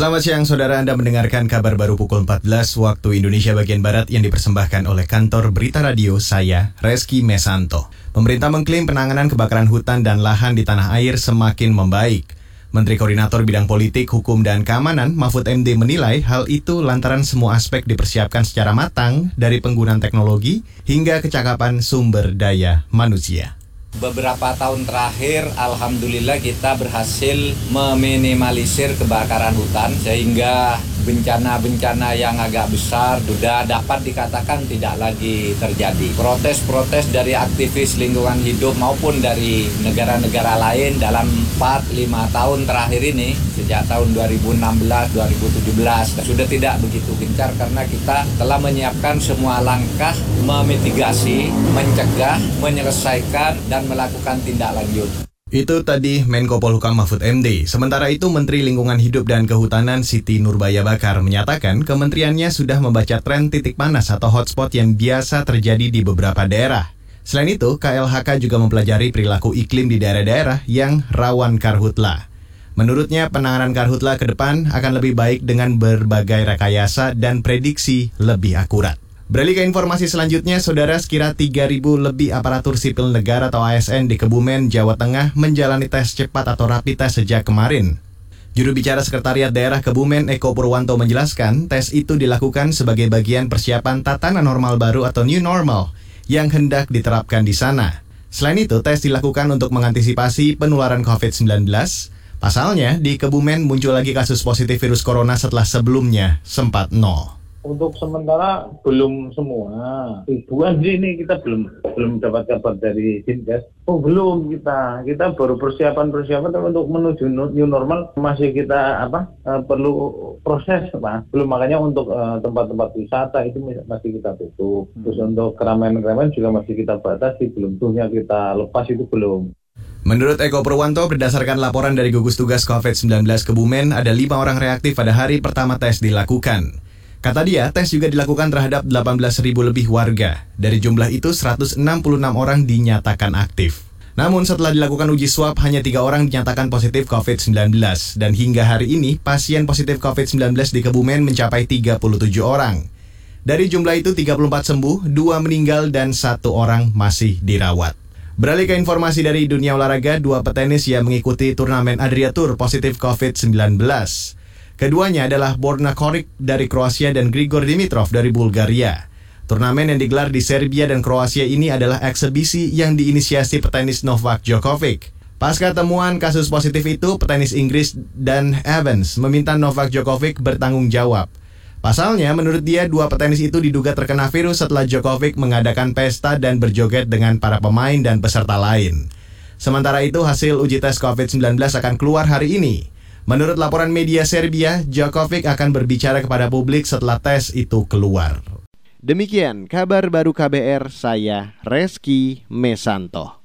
Selamat siang saudara Anda mendengarkan kabar baru pukul 14 waktu Indonesia bagian Barat yang dipersembahkan oleh kantor Berita Radio saya, Reski Mesanto. Pemerintah mengklaim penanganan kebakaran hutan dan lahan di tanah air semakin membaik. Menteri Koordinator Bidang Politik, Hukum, dan Keamanan Mahfud MD menilai hal itu lantaran semua aspek dipersiapkan secara matang dari penggunaan teknologi hingga kecakapan sumber daya manusia. Beberapa tahun terakhir, alhamdulillah kita berhasil meminimalisir kebakaran hutan sehingga bencana-bencana yang agak besar sudah dapat dikatakan tidak lagi terjadi. Protes-protes dari aktivis lingkungan hidup maupun dari negara-negara lain dalam 4-5 tahun terakhir ini sejak tahun 2016-2017 sudah tidak begitu gencar karena kita telah menyiapkan semua langkah memitigasi, mencegah, menyelesaikan dan melakukan tindak lanjut. Itu tadi Menko Polhukam Mahfud MD. Sementara itu Menteri Lingkungan Hidup dan Kehutanan Siti Nurbaya Bakar menyatakan kementeriannya sudah membaca tren titik panas atau hotspot yang biasa terjadi di beberapa daerah. Selain itu, KLHK juga mempelajari perilaku iklim di daerah-daerah yang rawan karhutla. Menurutnya, penanganan karhutla ke depan akan lebih baik dengan berbagai rekayasa dan prediksi lebih akurat. Beralih ke informasi selanjutnya, saudara sekira 3.000 lebih aparatur sipil negara atau ASN di Kebumen, Jawa Tengah menjalani tes cepat atau rapid test sejak kemarin. Juru bicara Sekretariat Daerah Kebumen Eko Purwanto menjelaskan, tes itu dilakukan sebagai bagian persiapan tatanan normal baru atau new normal yang hendak diterapkan di sana. Selain itu, tes dilakukan untuk mengantisipasi penularan COVID-19. Pasalnya, di Kebumen muncul lagi kasus positif virus corona setelah sebelumnya sempat nol. Untuk sementara belum semua. Ribuan ini kita belum belum dapat kabar dari Dinkes. Oh belum kita. Kita baru persiapan-persiapan untuk menuju new normal masih kita apa uh, perlu proses pak. Belum makanya untuk uh, tempat-tempat wisata itu masih kita tutup. Hmm. Terus untuk keramaian-keramaian juga masih kita batasi. Belum tuhnya kita lepas itu belum. Menurut Eko Purwanto, berdasarkan laporan dari gugus tugas COVID-19 Kebumen, ada lima orang reaktif pada hari pertama tes dilakukan. Kata dia, tes juga dilakukan terhadap 18.000 lebih warga. Dari jumlah itu, 166 orang dinyatakan aktif. Namun setelah dilakukan uji swab, hanya tiga orang dinyatakan positif COVID-19. Dan hingga hari ini, pasien positif COVID-19 di Kebumen mencapai 37 orang. Dari jumlah itu, 34 sembuh, dua meninggal, dan satu orang masih dirawat. Beralih ke informasi dari dunia olahraga, dua petenis yang mengikuti turnamen Adria Tour positif COVID-19. Keduanya adalah Borna Koric dari Kroasia dan Grigor Dimitrov dari Bulgaria. Turnamen yang digelar di Serbia dan Kroasia ini adalah eksebisi yang diinisiasi petenis Novak Djokovic. Pasca temuan kasus positif itu, petenis Inggris dan Evans meminta Novak Djokovic bertanggung jawab. Pasalnya, menurut dia, dua petenis itu diduga terkena virus setelah Djokovic mengadakan pesta dan berjoget dengan para pemain dan peserta lain. Sementara itu, hasil uji tes COVID-19 akan keluar hari ini. Menurut laporan media Serbia, Djokovic akan berbicara kepada publik setelah tes itu keluar. Demikian kabar baru KBR saya Reski Mesanto.